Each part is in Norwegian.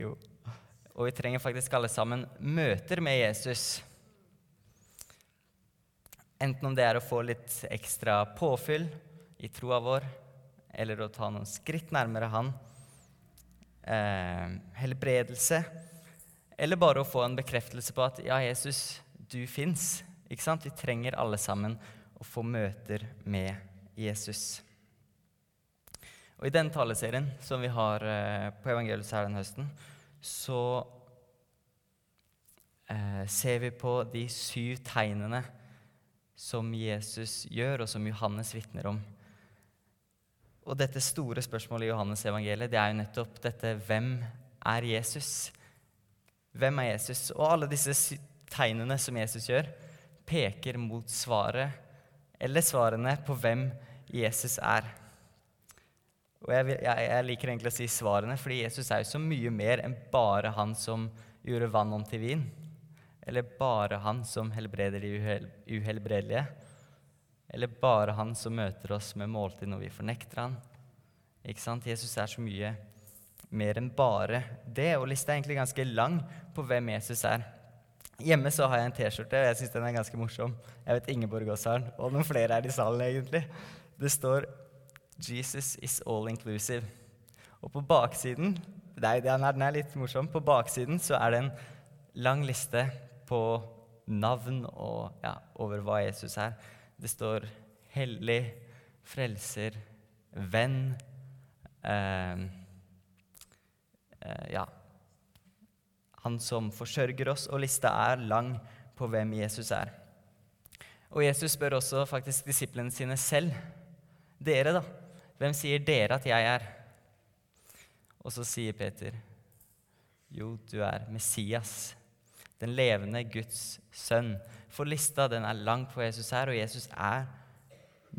Jo. Og vi trenger faktisk alle sammen møter med Jesus. Enten om det er å få litt ekstra påfyll i troa vår, eller å ta noen skritt nærmere Han. Eh, helbredelse. Eller bare å få en bekreftelse på at ja, Jesus, du fins. Vi trenger alle sammen å få møter med Jesus. Og I den taleserien som vi har eh, på Evangeliet her den høsten, så eh, ser vi på de syv tegnene som Jesus gjør, og som Johannes vitner om. Og dette store spørsmålet i Johannes evangeliet, det er jo nettopp dette hvem er Jesus? Hvem er Jesus? Og alle disse tegnene som Jesus gjør, peker mot svaret, eller svarene på hvem Jesus er. Og jeg, jeg, jeg, liker egentlig å si svarene, fordi Jesus er jo så mye mer enn bare han som gjorde vann om til vin. Eller bare han som helbreder de uhelbredelige. Eller bare han som møter oss med måltid når vi fornekter han. Ikke sant? Jesus er så mye mer enn bare det. Og lista er egentlig ganske lang på hvem Jesus er. Hjemme så har jeg en T-skjorte, og jeg syns den er ganske morsom. Jeg vet Ingeborg også har den, og noen flere er i salen, egentlig. Det står 'Jesus is all inclusive'. Og på baksiden nei, den er litt morsom. På baksiden så er det en lang liste på navn og, ja, over hva Jesus er. Det står 'hellig', 'frelser', 'venn', eh, eh, ja, han som forsørger oss, og lista er lang på hvem Jesus er. Og Jesus spør også faktisk disiplene sine selv. Dere, da? Hvem sier dere at jeg er? Og så sier Peter, jo, du er Messias, den levende Guds sønn. For lista den er lang på Jesus her, og Jesus er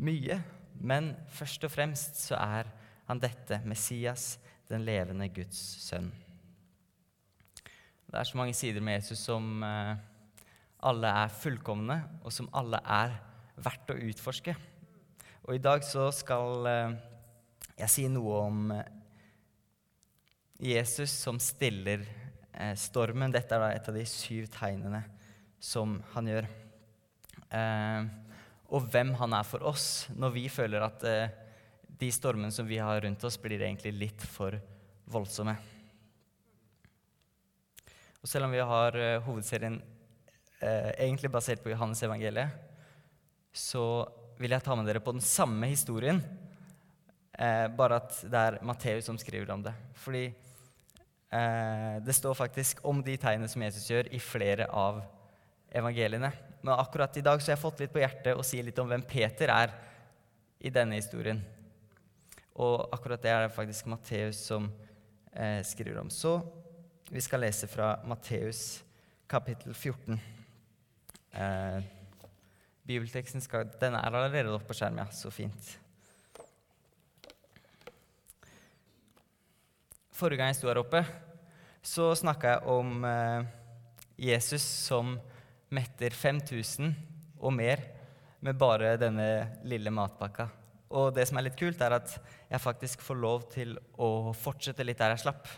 mye. Men først og fremst så er han dette, Messias, den levende Guds sønn. Det er så mange sider med Jesus som eh, alle er fullkomne, og som alle er verdt å utforske. Og i dag så skal eh, jeg sier noe om eh, Jesus som stiller stormen. Dette er da et av de syv tegnene som han gjør. Og hvem han er for oss når vi føler at de stormene som vi har rundt oss, blir egentlig litt for voldsomme. Og selv om vi har hovedserien egentlig basert på Johannes evangeliet, så vil jeg ta med dere på den samme historien, uh, bare at det er Matteus som skriver om det. Fordi det står faktisk om de tegnene som Jesus gjør, i flere av evangeliene. Men akkurat i dag så har jeg fått litt på hjertet å si litt om hvem Peter er i denne historien. Og akkurat det er det faktisk Matteus som skriver om. Så vi skal lese fra Matteus kapittel 14. Eh, bibelteksten skal, den er allerede oppe på skjermen, ja. Så fint. Forrige gang jeg sto her oppe, så snakka jeg om eh, Jesus som metter 5000 og mer med bare denne lille matpakka. Og det som er litt kult, er at jeg faktisk får lov til å fortsette litt der jeg slapp.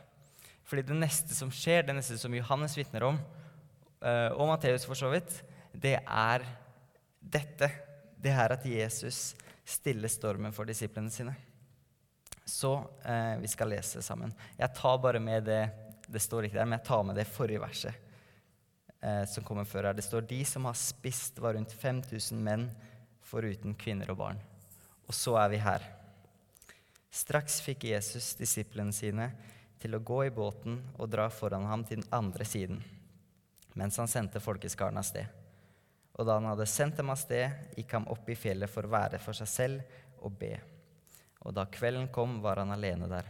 Fordi det neste som skjer, det neste som Johannes vitner om, eh, og Matteus for så vidt, det er dette. Det er at Jesus stiller stormen for disiplene sine. Så eh, vi skal lese sammen. Jeg tar bare med det det står ikke der, men jeg tar med det forrige verset eh, som kommer før her. Det står de som har spist, var rundt 5000 menn, foruten kvinner og barn. Og så er vi her. Straks fikk Jesus disiplene sine til å gå i båten og dra foran ham til den andre siden, mens han sendte folkeskaren av sted. Og da han hadde sendt dem av sted, gikk han opp i fjellet for å være for seg selv og be. Og da kvelden kom, var han alene der.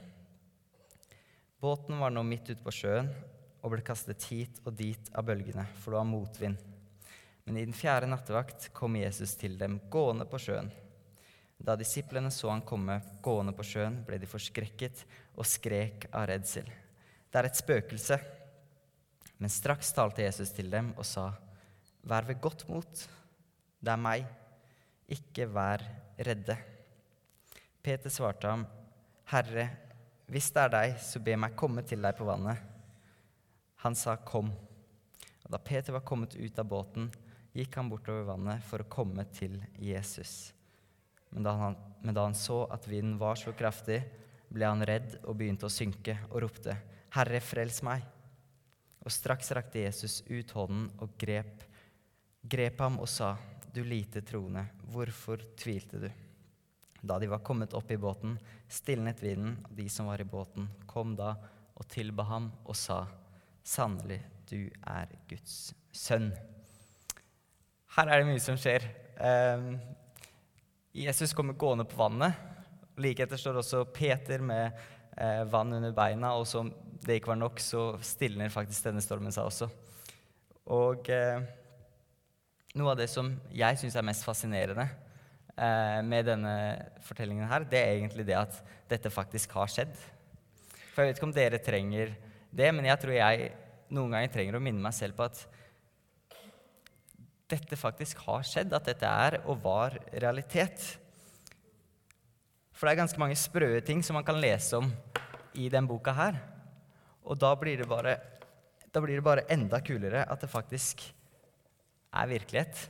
Båten var nå midt ute på sjøen og ble kastet hit og dit av bølgene, for det var motvind. Men i den fjerde nattevakt kom Jesus til dem gående på sjøen. Da disiplene så han komme gående på sjøen, ble de forskrekket og skrek av redsel. Det er et spøkelse. Men straks talte Jesus til dem og sa, Vær ved godt mot. Det er meg. Ikke vær redde. Peter svarte ham, Herre, hvis det er deg, så be meg komme til deg på vannet. Han sa 'kom'. Og Da Peter var kommet ut av båten, gikk han bortover vannet for å komme til Jesus. Men da han, men da han så at vinden var så kraftig, ble han redd og begynte å synke og ropte, 'Herre, frels meg!' Og straks rakte Jesus ut hånden og grep, grep ham og sa, 'Du lite troende, hvorfor tvilte du?' Da de var kommet opp i båten, stilnet vinden, og de som var i båten, kom da og tilba ham og sa, 'Sannelig, du er Guds sønn'. Her er det mye som skjer. Eh, Jesus kommer gående på vannet. Like etter står også Peter med eh, vann under beina, og som det ikke var nok, så stilner faktisk denne stormen seg også. Og eh, noe av det som jeg syns er mest fascinerende med denne fortellingen her, det er egentlig det at dette faktisk har skjedd. For jeg vet ikke om dere trenger det, men jeg tror jeg noen ganger trenger å minne meg selv på at dette faktisk har skjedd, at dette er og var realitet. For det er ganske mange sprøe ting som man kan lese om i den boka her. Og da blir det bare, blir det bare enda kulere at det faktisk er virkelighet.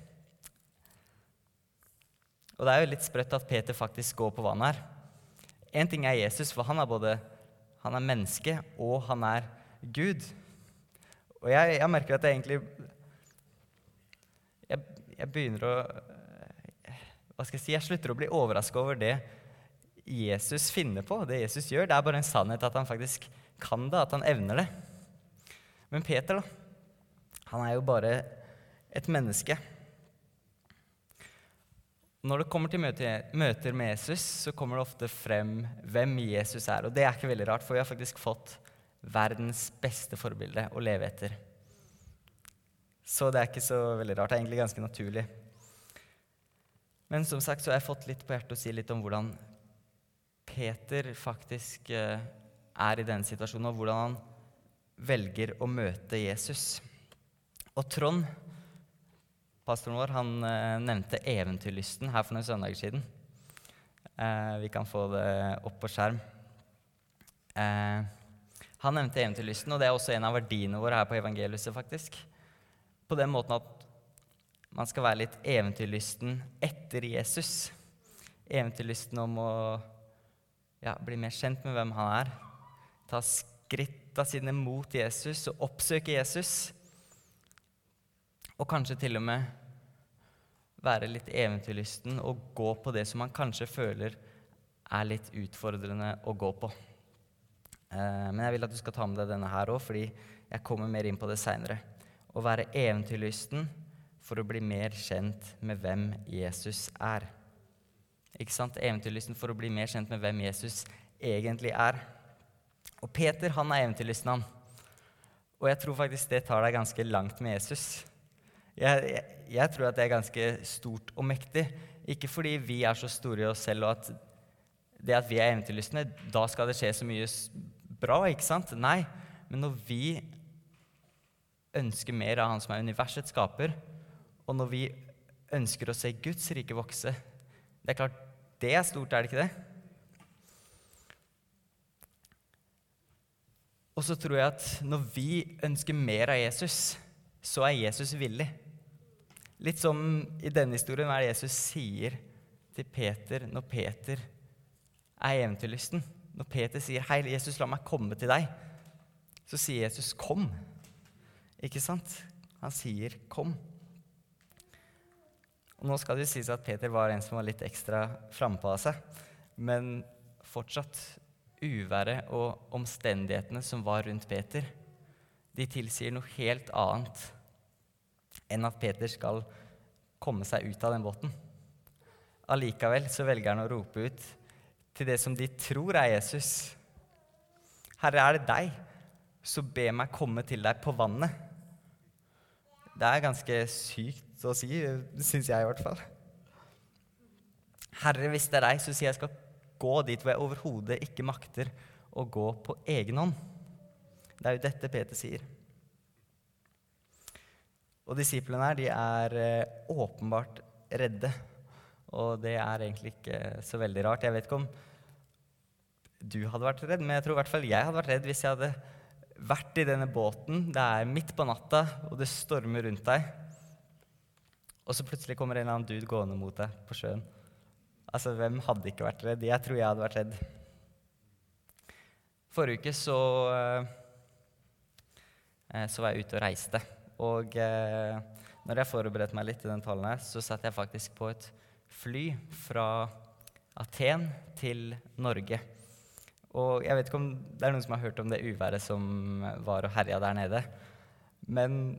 Og det er jo litt sprøtt at Peter faktisk går på vannet her. Én ting er Jesus, for han er både han er menneske og han er Gud. Og jeg, jeg merker at jeg egentlig jeg, jeg, begynner å Hva skal jeg si? Jeg slutter å bli overraska over det Jesus finner på, det Jesus gjør. Det er bare en sannhet at han faktisk kan det, at han evner det. Men Peter, da? Han er jo bare et menneske. Når det kommer til møter med Jesus, så kommer det ofte frem hvem Jesus er. Og det er ikke veldig rart, for vi har faktisk fått verdens beste forbilde å leve etter. Så det er ikke så veldig rart. Det er egentlig ganske naturlig. Men som sagt så har jeg fått litt på hjertet å si litt om hvordan Peter faktisk eh, er i denne situasjonen, og hvordan han velger å møte Jesus. Og Trond, pastoren vår, han eh, nevnte eventyrlysten her for noen søndager siden. Eh, vi kan få det opp på skjerm. han nevnte eventyrlysten, og det er også en av verdiene våre her på Evangeliet, faktisk på den måten at man skal være litt eventyrlysten etter Jesus. Eventyrlysten om å ja, bli mer kjent med hvem han er. Ta skritta sine mot Jesus og oppsøke Jesus. Og kanskje til og med være litt eventyrlysten og gå på det som man kanskje føler er litt utfordrende å gå på. Eh, men jeg vil at du skal ta med deg denne her òg, fordi jeg kommer mer inn på det seinere å være eventyrlysten for å bli mer kjent med hvem Jesus er. Ikke sant? Eventyrlysten for å bli mer kjent med hvem Jesus egentlig er. Og Peter han er eventyrlysten, han. Og jeg tror faktisk det tar deg ganske langt med Jesus. Jeg, jeg, jeg, tror at det er ganske stort og mektig. Ikke fordi vi er så store i oss selv, og at det at vi er eventyrlystne, da skal det skje så mye bra. ikke sant? Nei, men når vi ønsker mer av Han som er universets skaper, og når vi ønsker å se Guds rike vokse Det er klart, det er stort, er det ikke det? Og så tror jeg at når vi ønsker mer av Jesus, så er Jesus villig. Litt som i denne historien hva Jesus sier til Peter når Peter er eventyrlysten. Når Peter sier 'Hei, Jesus, la meg komme til deg', så sier Jesus 'Kom'. Ikke sant? Han sier 'kom'. Nå skal det sies at Peter var en som var litt ekstra frampå av seg. Men fortsatt uværet og omstendighetene som var rundt Peter, de tilsier noe helt annet enn at Peter skal komme seg ut av den båten. Allikevel så velger han å rope ut til det som de tror er Jesus. Herre, er det deg, så be meg komme til deg på vannet. Det er ganske sykt å si, syns jeg i hvert fall. Herre, hvis det er deg, så sier jeg skal gå dit hvor jeg overhodet ikke makter å gå på egen hånd. Det er jo dette Peter sier. Og disiplene her, de er eh, åpenbart redde. Og det er egentlig ikke så veldig rart. Jeg vet ikke om du hadde vært redd, men jeg tror i hvert fall jeg hadde vært redd hvis jeg hadde vært i denne båten, det er midt på natta, og det stormer rundt deg. Og så plutselig kommer en eller annen dude gående mot deg på sjøen. Altså, Hvem hadde ikke vært redd? Jeg tror jeg hadde vært redd. Forrige uke så, eh, så var jeg ute og reiste. Og eh, når jeg forberedte meg litt til den talen så satt jeg faktisk på et fly fra Aten til Norge. Og jeg vet ikke om det er noen som har hørt om det uværet som var og herja der nede. Men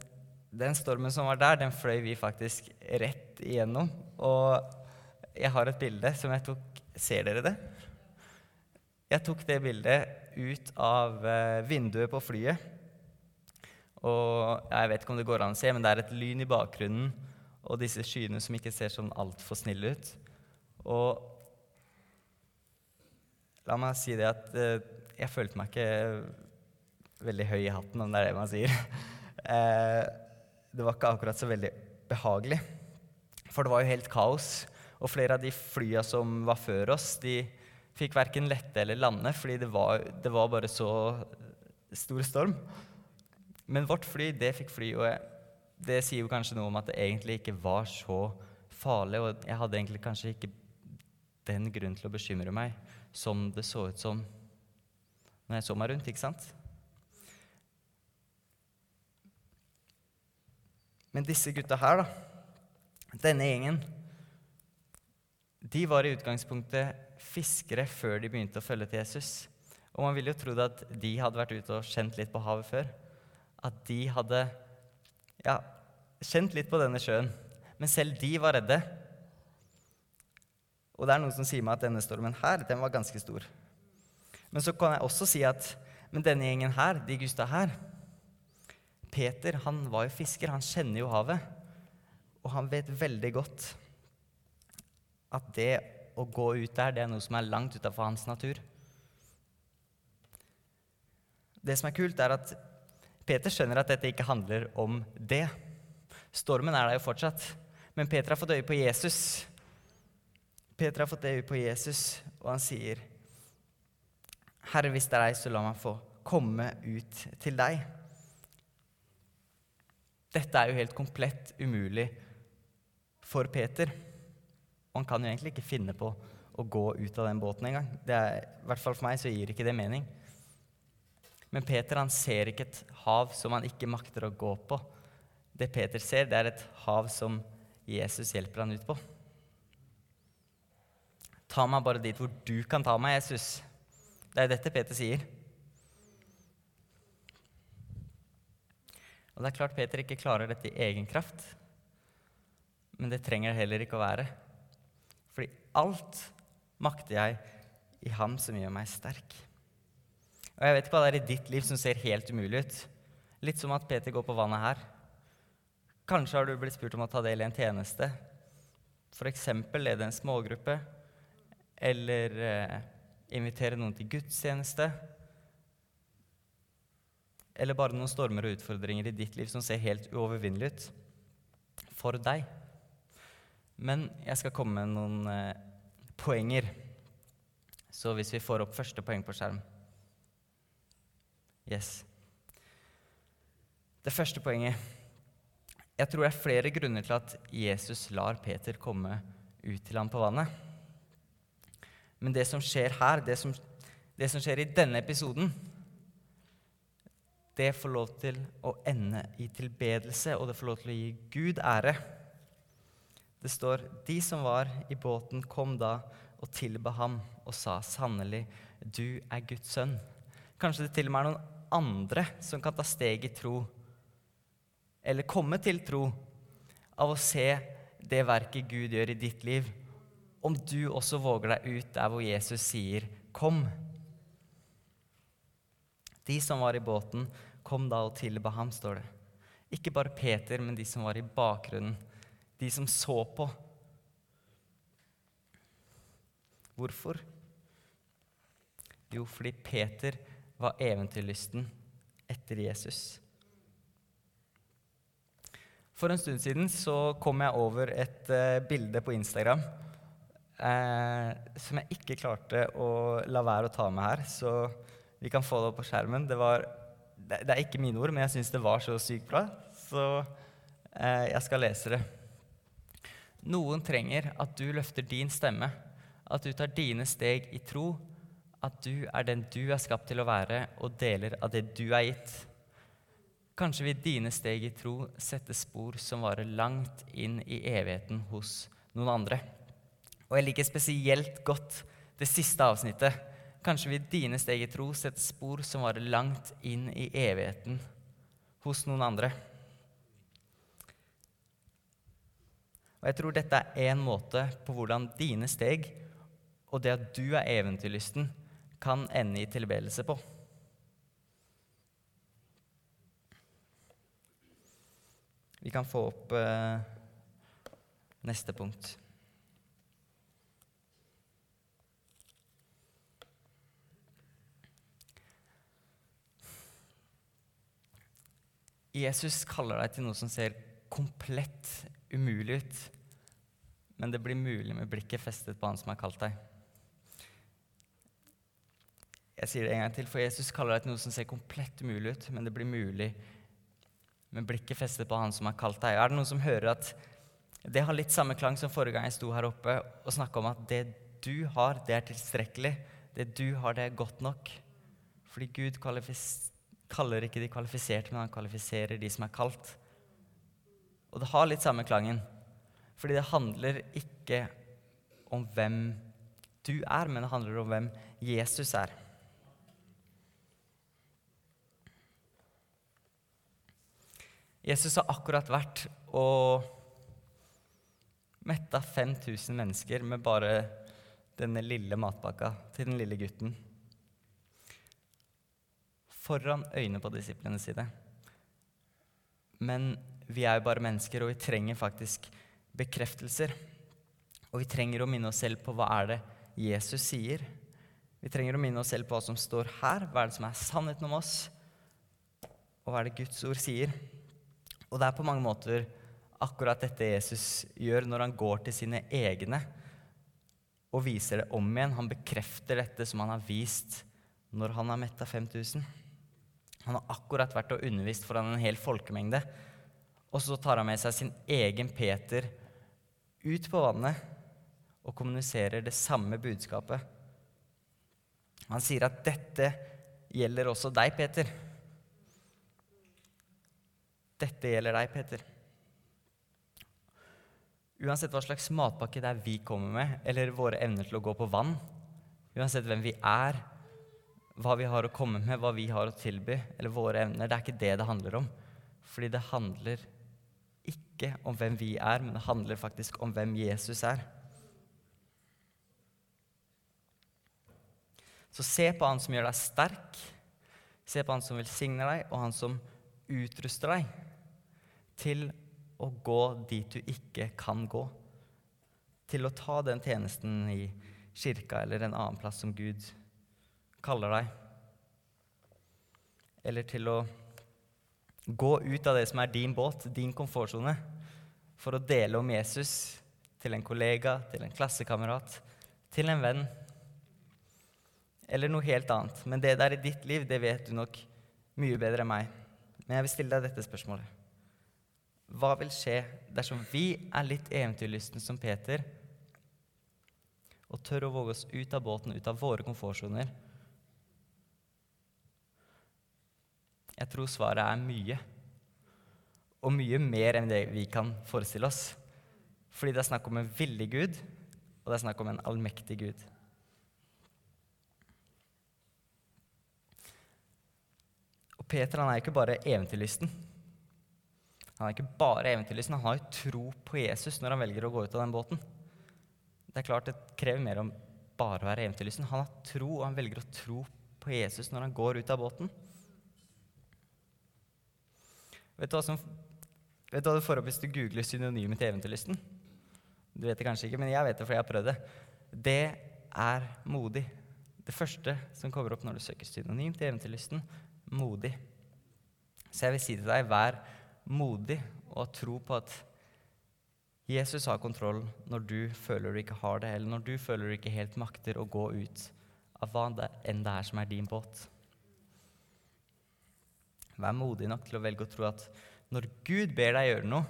den stormen som var der, den fløy vi faktisk rett igjennom. Og jeg har et bilde som jeg tok Ser dere det? Jeg tok det bildet ut av eh, vinduet på flyet. Og jeg vet ikke om det går an å se, men det er et lyn i bakgrunnen og disse skyene som ikke ser sånn altfor snille ut. Og la meg si det at eh, jeg følte meg ikke veldig høy i hatten, om det er det man sier. eh, det var ikke akkurat så veldig behagelig. For det var jo helt kaos. Og flere av de flya som var før oss, de fikk verken lette eller lande fordi det var, det var bare så stor storm. Men vårt fly, det fikk fly, og det sier jo kanskje noe om at det egentlig ikke var så farlig, og jeg hadde egentlig kanskje ikke den grunn til å bekymre meg som det så ut som når jeg så meg rundt, ikke sant? Men disse gutta her, da, denne gjengen, de var i utgangspunktet fiskere før de begynte å følge til Jesus. Og man ville jo trodd at de hadde vært ute og kjent litt på havet før. At de hadde ja, kjent litt på denne sjøen. Men selv de var redde. Og det er noen som sier meg at denne stormen her, den var ganske stor. Men så kan jeg også si at men denne gjengen her, de gutta her, Peter han var jo fisker, han kjenner jo havet. Og han vet veldig godt at det å gå ut der, det er noe som er langt utafor hans natur. Det som er kult, er at Peter skjønner at dette ikke handler om det. Stormen er der jo fortsatt. Men Peter har fått øye på Jesus. Peter har fått øye på Jesus, og han sier, 'Herre, hvis det er deg, så la meg få komme ut til deg.' Dette er jo helt komplett umulig for Peter. Og han kan jo egentlig ikke finne på å gå ut av den båten engang. I hvert fall for meg så gir ikke det mening. Men Peter han ser ikke et hav som han ikke makter å gå på. Det Peter ser, det er et hav som Jesus hjelper han ut på. Ta meg bare dit hvor du kan ta meg, Jesus. Det er dette Peter sier. Og det er klart Peter ikke klarer dette i egen kraft, men det trenger det heller ikke å være. Fordi alt makter jeg i Ham som gjør meg sterk. Og Jeg vet ikke hva det er i ditt liv som ser helt umulig ut. Litt som at Peter går på vannet her. Kanskje har du blitt spurt om å ta del i en tjeneste. F.eks. lede en smågruppe. Eller eh, invitere noen til gudstjeneste eller bare noen stormer og utfordringer i ditt liv som ser helt uovervinnelig ut for deg. Men jeg skal komme med noen eh, poenger. Så hvis vi får opp første poeng på skjerm Yes. Det første poenget Jeg tror det er flere grunner til at Jesus lar Peter komme ut til ham på vannet. Men det som skjer her, det som, det som skjer i denne episoden, det får lov til å ende i tilbedelse, og det får lov til å gi Gud ære. Det står de som var i båten, kom da og tilba ham og sa sannelig, du er Guds sønn. Kanskje det til og med er noen andre som kan ta steg i tro, eller komme til tro, av å se det verket Gud gjør i ditt liv, om du også våger deg ut der hvor Jesus sier 'kom'. De som var i båten, kom da og tilba ham, står det. Ikke bare Peter, men de som var i bakgrunnen, de som så på. Hvorfor? Jo, fordi Peter var eventyrlysten etter Jesus. For en stund siden så kom jeg over et uh, bilde på Instagram uh, som jeg ikke klarte å la være å ta med her. Så vi kan få det opp på skjermen. Det var det, det er ikke mine ord, men jeg syns det var så sykt bra, så uh, jeg skal lese det. Noen trenger at du løfter din stemme, at du tar dine steg i tro, at du er den du er skapt til å være, og deler av det du er gitt. Kanskje vil dine steg i tro sette spor som varer langt inn i evigheten hos noen andre. Og jeg liker spesielt godt det siste avsnittet. Kanskje vil dine steg i tro sette spor som varer langt inn i evigheten hos noen andre. Og jeg tror dette er én måte på hvordan dine steg og det at du er eventyrlysten, kan ende i tilbedelse på. Vi kan få opp eh, neste punkt. Jesus kaller deg til noe som ser komplett umulig ut, men det blir mulig med blikket festet på Han som har kalt deg. Jeg sier det en gang til, for Jesus kaller deg til noe som ser komplett umulig ut, men det blir mulig med blikket festet på Han som har kalt deg. Er det noen som hører at det har litt samme klang som forrige gang jeg sto her oppe og snakka om at det du har, det er tilstrekkelig. Det du har, det er godt nok. Fordi Gud kaller ikke de kvalifiserte, men han kvalifiserer de som er kalt. Og det har litt samme klangen. Fordi det handler ikke om hvem du er, men det handler om hvem Jesus er. Jesus har akkurat vært og metta 5000 mennesker med bare denne lille matpakka til den lille gutten. Foran øynene på disiplene sine. Men vi er jo bare mennesker, og vi trenger faktisk bekreftelser. Og vi trenger å minne oss selv på hva er det Jesus sier. Vi trenger å minne oss selv på hva som står her, hva er det som er sannheten om oss, og hva er det Guds ord sier. Og det er på mange måter akkurat dette Jesus gjør når han går til sine egne og viser det om igjen. Han bekrefter dette som han har vist når han har metta 5000. Han har akkurat vært og undervist foran en hel folkemengde. Og så tar han med seg sin egen Peter ut på vannet og kommuniserer det samme budskapet. Han sier at dette gjelder også deg, Peter. Dette gjelder deg, Peter. Uansett hva slags matpakke det er vi kommer med, eller våre evner til å gå på vann, uansett hvem vi er, hva vi har å komme med, hva vi har å tilby, eller våre evner, det er ikke det det handler om. Fordi det handler ikke om hvem vi er, men det handler faktisk om hvem Jesus er. Så se på han som gjør deg sterk, se på han som velsigner deg, og han som utruster deg til å gå dit du ikke kan gå. Til å ta den tjenesten i kirka eller en annen plass som Gud kaller deg. Eller til å gå ut av det som er din båt, din komfortsone, for å dele om Jesus til en kollega, til en klassekamerat, til en venn. Eller noe helt annet. Men det der i ditt liv, det vet du nok mye bedre enn meg. Men jeg vil stille deg dette spørsmålet. Hva vil skje dersom vi er litt eventyrlystne som Peter og tør å våge oss ut av båten, ut av våre komfortsoner? Jeg tror svaret er mye. Og mye mer enn det vi kan forestille oss. Fordi det er snakk om en villig Gud, og det er snakk om en allmektig Gud. Og Peter han er ikke bare eventyrlysten. Han er ikke bare eventyrlysten, han har jo tro på Jesus når han velger å gå ut av den båten. Det er klart det krever mer om bare å være eventyrlysten. Han har tro, og han velger å tro på Jesus når han går ut av båten. Vet du hva, som, vet du, hva du får opp hvis du googler synonymet til eventyrlysten? Du vet det kanskje ikke, men jeg vet det, for jeg har prøvd det. Det er modig. Det første som kommer opp når du søker synonym til eventyrlysten, modig. Så jeg vil si til deg, vær modig og ha tro på at Jesus har kontroll når du føler du ikke har det, eller når du føler du ikke helt makter å gå ut av hva enn det er som er din båt. Vær modig nok til å velge å tro at når Gud ber deg gjøre noe,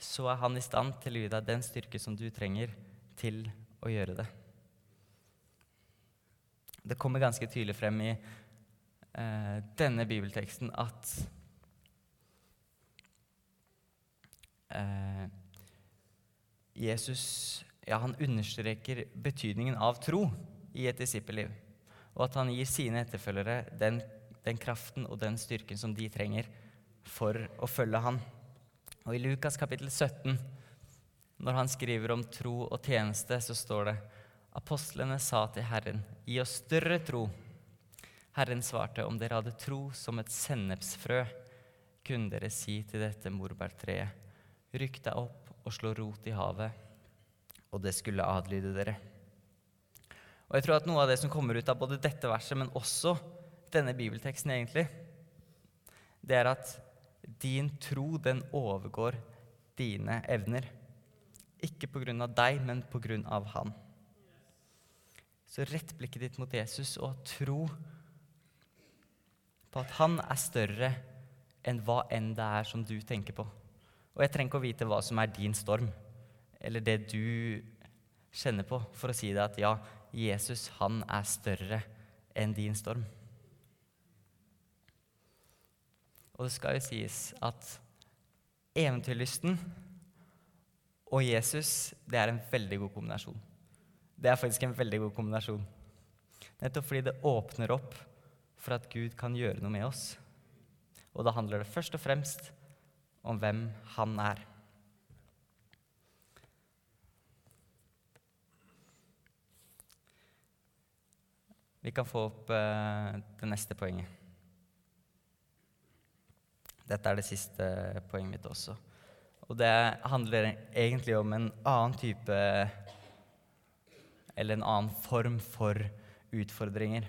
så er han i stand til å gi deg den styrke som du trenger til å gjøre det. Det kommer ganske tydelig frem i eh, denne bibelteksten at eh, Jesus ja, han understreker betydningen av tro i et disippelliv. Og at han gir sine etterfølgere den, den kraften og den styrken som de trenger for å følge han. Og I Lukas kapittel 17, når han skriver om tro og tjeneste, så står det Apostlene sa til Herren, gi oss større tro. Herren svarte, om dere hadde tro som et sennepsfrø, kunne dere si til dette morbærtreet, rykk deg opp og slå rot i havet, og det skulle adlyde dere. Og jeg tror at Noe av det som kommer ut av både dette verset, men også denne bibelteksten, egentlig, det er at din tro, den overgår dine evner. Ikke av deg, men av Han. Så rett blikket ditt mot Jesus og tro på at han er større enn hva enn det er som du tenker på. Og jeg trenger ikke å vite hva som er din storm, eller det du kjenner på, for å si det at ja, Jesus, han er større enn din storm. Og det skal jo sies at eventyrlysten og Jesus det er en veldig god kombinasjon. Det er faktisk en veldig god kombinasjon. Nettopp fordi det åpner opp for at Gud kan gjøre noe med oss. Og da handler det først og fremst om hvem han er. Vi kan få opp uh, det neste poenget. Dette er det siste poenget mitt også. Og det handler egentlig om en annen type eller en annen form for utfordringer.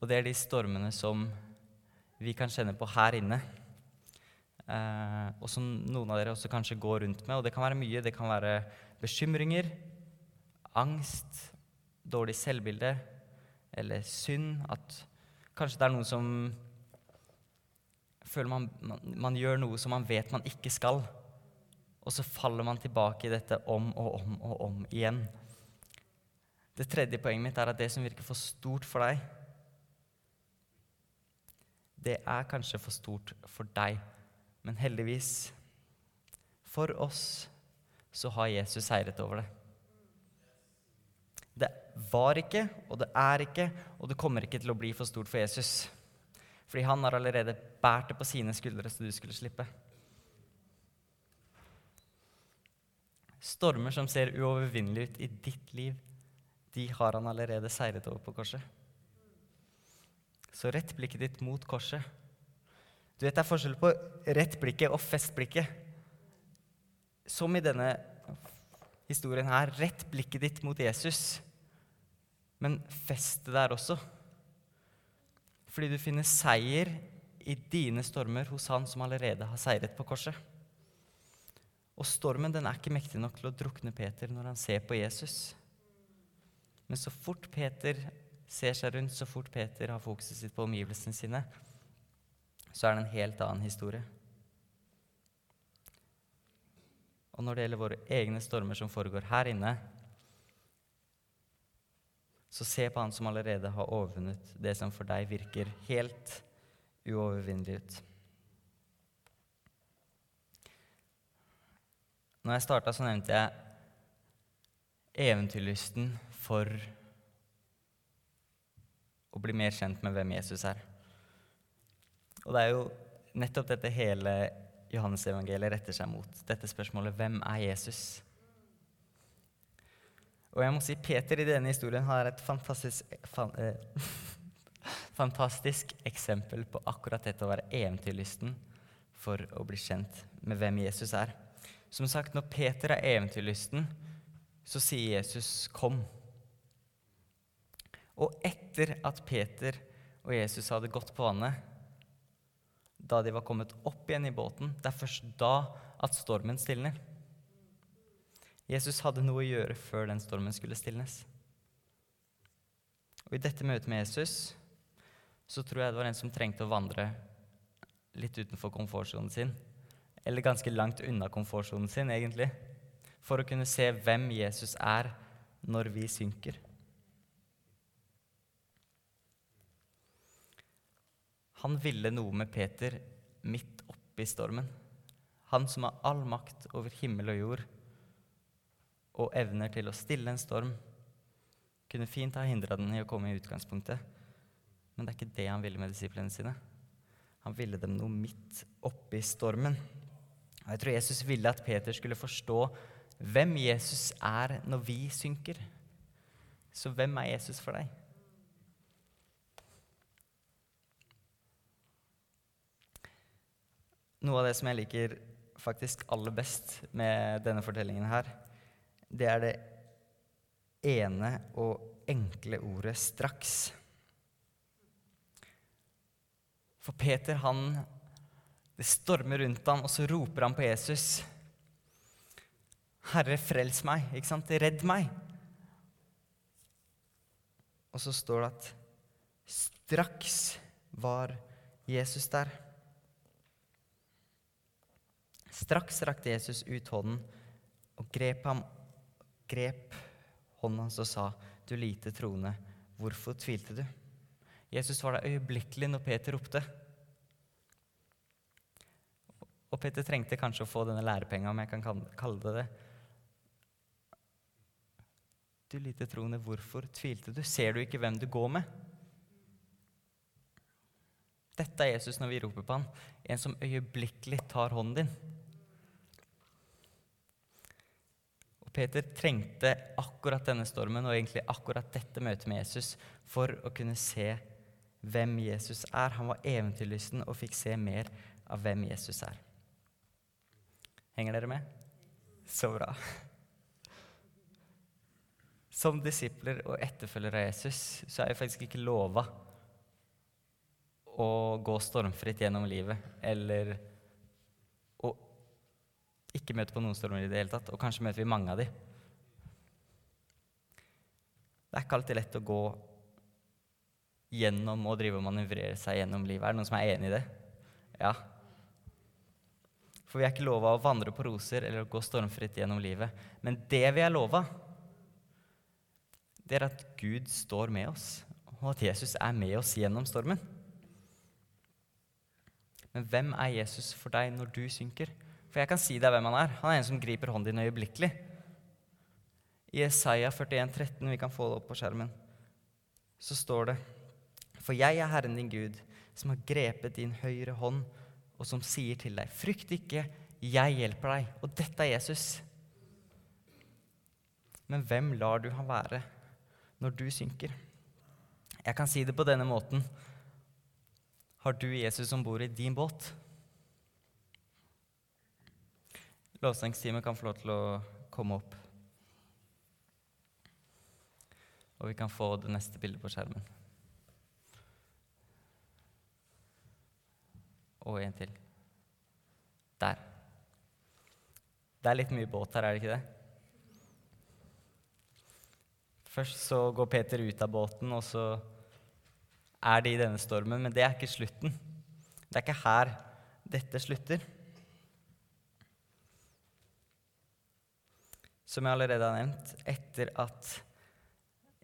Og det er de stormene som vi kan kjenne på her inne. Eh, og som noen av dere også kanskje går rundt med. Og det kan være mye. Det kan være bekymringer, angst, dårlig selvbilde eller synd. At kanskje det er noen som føler man, man, man gjør noe som man vet man ikke skal. Og så faller man tilbake i dette om og om og om igjen. Det tredje poenget mitt er at det som virker for stort for deg, det er kanskje for stort for deg. Men heldigvis, for oss, så har Jesus seiret over det. Det var ikke, og det er ikke, og det kommer ikke til å bli for stort for Jesus. Fordi han har allerede båret det på sine skuldre, så du skulle slippe. Stormer som ser uovervinnelige ut i ditt liv, de har han allerede seiret over på korset. Så rett blikket ditt mot korset. Du vet, Det er forskjell på rett blikket og fest blikket. Som i denne historien her. Rett blikket ditt mot Jesus, men fest der også. Fordi du finner seier i dine stormer hos han som allerede har seiret på korset. Og stormen den er ikke mektig nok til å drukne Peter når han ser på Jesus. Men så fort Peter ser seg rundt, så fort Peter har fokuset sitt på omgivelsene sine, så er det en helt annen historie. Og når det gjelder våre egne stormer som foregår her inne, så se på han som allerede har overvunnet det som for deg virker helt uovervinnelig ut. Når jeg starta, så nevnte jeg eventyrlysten for å bli mer kjent med hvem Jesus er. Og det er jo nettopp dette hele Johannes-evangeliet retter seg mot. Dette spørsmålet hvem er Jesus? Og jeg må si Peter i denne historien har et fantastisk, fan, eh, fantastisk eksempel på akkurat dette å være eventyrlysten for å bli kjent med hvem Jesus er. Som sagt, når Peter er eventyrlysten, så sier Jesus 'kom'. Og etter at Peter og Jesus hadde gått på vannet, da de var kommet opp igjen i båten, det er først da at stormen stilner. Jesus hadde noe å gjøre før den stormen skulle stilnes. Og I dette møtet med Jesus så tror jeg det var en som trengte å vandre litt utenfor komfortsonen sin. Eller ganske langt unna komfortsonen sin, egentlig. For å kunne se hvem Jesus er når vi synker. Han ville noe med Peter midt oppi stormen. Han som har all makt over himmel og jord og evner til å stille en storm, kunne fint ha hindra den i å komme i utgangspunktet. Men det er ikke det han ville med disiplene sine. Han ville dem noe midt oppi stormen. Og jeg tror Jesus ville at Peter skulle forstå hvem Jesus er når vi synker. Så hvem er Jesus for deg? Noe av det som jeg liker faktisk aller best med denne fortellingen her, det er det ene og enkle ordet 'straks'. For Peter, han Det stormer rundt ham, og så roper han på Jesus. 'Herre, frels meg.' Ikke sant? 'Redd meg.' Og så står det at straks var Jesus der. Straks rakte Jesus ut hånden og grep ham, grep hånden hans og sa, 'Du lite troende, hvorfor tvilte du?' Jesus var der øyeblikkelig når Peter ropte. Og Peter trengte kanskje å få denne lærepenga, om jeg kan kalle det det. Du lite troende, hvorfor tvilte du? Ser du ikke hvem du går med? Dette er Jesus når vi roper på han, en som øyeblikkelig tar hånden din. Peter trengte akkurat denne stormen og egentlig akkurat dette møtet med Jesus for å kunne se hvem Jesus er. Han var eventyrlysten og fikk se mer av hvem Jesus er. Henger dere med? Så bra. Som disipler og etterfølgere av Jesus så er vi faktisk ikke lova å gå stormfritt gjennom livet eller ikke møter på noen stormer i det hele tatt. Og kanskje møter vi mange av de. Det er ikke alltid lett å gå gjennom og drive og manøvrere seg gjennom livet. Er det noen som er enig i det? Ja. For vi er ikke lova å vandre på roser eller å gå stormfritt gjennom livet. Men det vi er lova, det er at Gud står med oss, og at Jesus er med oss gjennom stormen. Men hvem er Jesus for deg når du synker? For jeg kan si deg hvem han er. Han er en som griper hånden din øyeblikkelig. I Isaiah 41, 13, vi kan få det opp på skjermen, så står det For jeg er Herren din Gud, som har grepet din høyre hånd, og som sier til deg, frykt ikke, jeg hjelper deg. Og dette er Jesus. Men hvem lar du han være når du synker? Jeg kan si det på denne måten. Har du Jesus om bord i din båt? Lovsangsteamet kan få lov til å komme opp. Og vi kan få det neste bildet på skjermen. Og en til. Der. Det er litt mye båt her, er det ikke det? Først så går Peter ut av båten, og så er de i denne stormen. Men det er ikke slutten. Det er ikke her dette slutter. Som jeg allerede har nevnt, etter at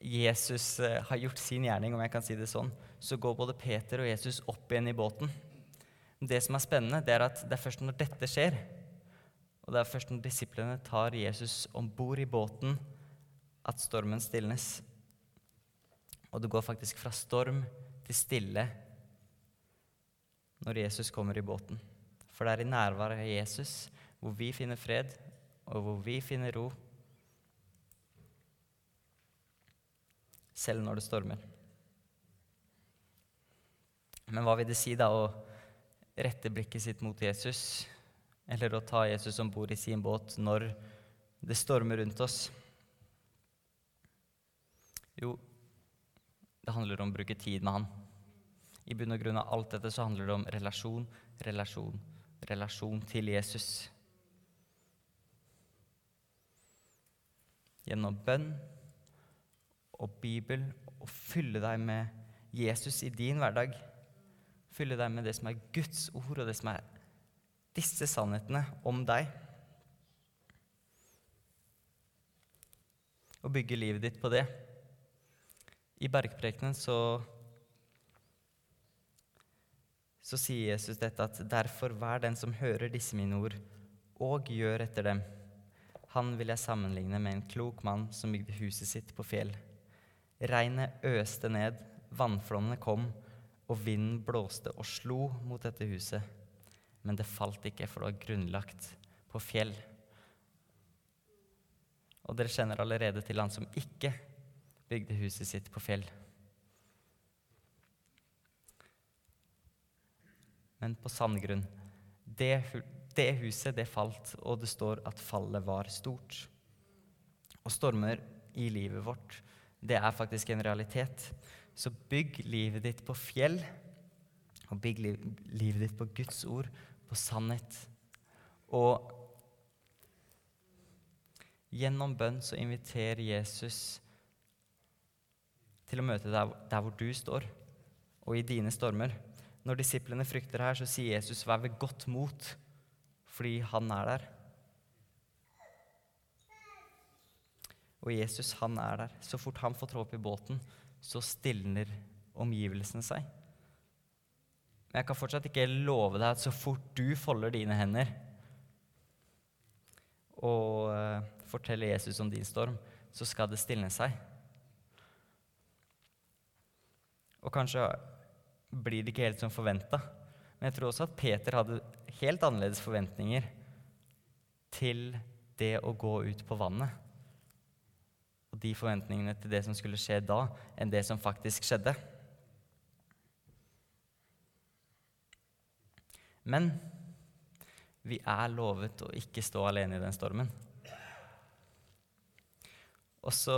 Jesus eh, har gjort sin gjerning, om jeg kan si det sånn, så går både Peter og Jesus opp igjen i båten. Det som er spennende, det er at det er først når dette skjer, og det er først når disiplene tar Jesus om bord i båten, at stormen stilnes. Og det går faktisk fra storm til stille når Jesus kommer i båten. For det er i nærværet av Jesus hvor vi finner fred, og hvor vi finner ro, selv når det stormer. Men hva vil det si da å rette blikket sitt mot Jesus, eller å ta Jesus om bord i sin båt når det stormer rundt oss? Jo, det handler om å bruke tid med han. I bunn og grunn av alt dette så handler det om relasjon, relasjon, relasjon til Jesus. Gjennom bønn og Bibel og fylle deg med Jesus i din hverdag. Fylle deg med det som er Guds ord, og det som er disse sannhetene om deg. Og bygge livet ditt på det. I bergprekenen så så sier Jesus dette at derfor vær den som hører disse mine ord, og gjør etter dem. Han vil jeg sammenligne med en klok mann som bygde huset sitt på fjell. Regnet øste ned, vannflommene kom, og vinden blåste og slo mot dette huset. Men det falt ikke, for det var grunnlagt på fjell. Og dere kjenner allerede til han som ikke bygde huset sitt på fjell. Men på sandgrunn. Det, det huset, det falt, og det står at fallet var stort. Og stormer i livet vårt, det er faktisk en realitet. Så bygg livet ditt på fjell, og bygg livet ditt på Guds ord, på sannhet. Og gjennom bønn så inviterer Jesus til å møte deg der hvor du står, og i dine stormer. Når disiplene frykter her, så sier Jesus 'vær ved godt mot', fordi han er der. Og Jesus, han er der. Så fort han får trå opp i båten, så stilner omgivelsene seg. Men jeg kan fortsatt ikke love deg at så fort du folder dine hender og uh, forteller Jesus om din storm, så skal det stilne seg. Og kanskje blir det ikke helt som forventa. Men jeg tror også at Peter hadde helt annerledes forventninger til det å gå ut på vannet. Og de forventningene til det som skulle skje da, enn det som faktisk skjedde. Men vi er lovet å ikke stå alene i den stormen. Og så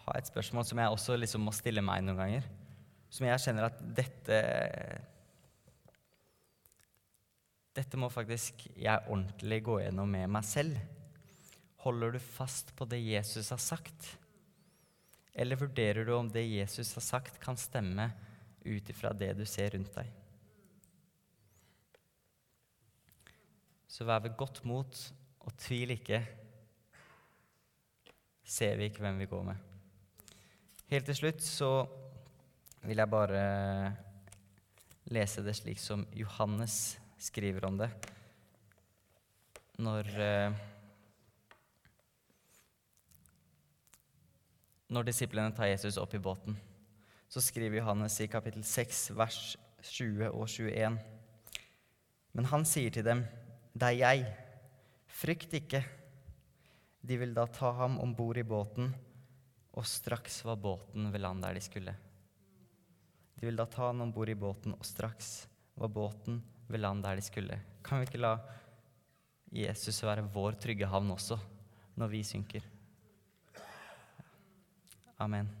har jeg et spørsmål som jeg også liksom må stille meg noen ganger. Som jeg kjenner at dette Dette må faktisk jeg ordentlig gå gjennom med meg selv. Holder du fast på det Jesus har sagt? Eller vurderer du om det Jesus har sagt, kan stemme ut ifra det du ser rundt deg? Så vær ved godt mot, og tvil ikke. Ser vi ikke hvem vi går med. Helt til slutt så vil jeg bare lese det slik som Johannes skriver om det. Når, eh, når disiplene tar Jesus opp i båten, så skriver Johannes i kapittel 6, vers 20 og 21. Men han sier til dem, det er jeg. Frykt ikke. De vil da ta ham om bord i båten, og straks var båten ved land der de skulle. De vil da ta ham om bord i båten, og straks var båten ved land der de skulle. Kan vi ikke la Jesus være vår trygge havn også, når vi synker? Amen.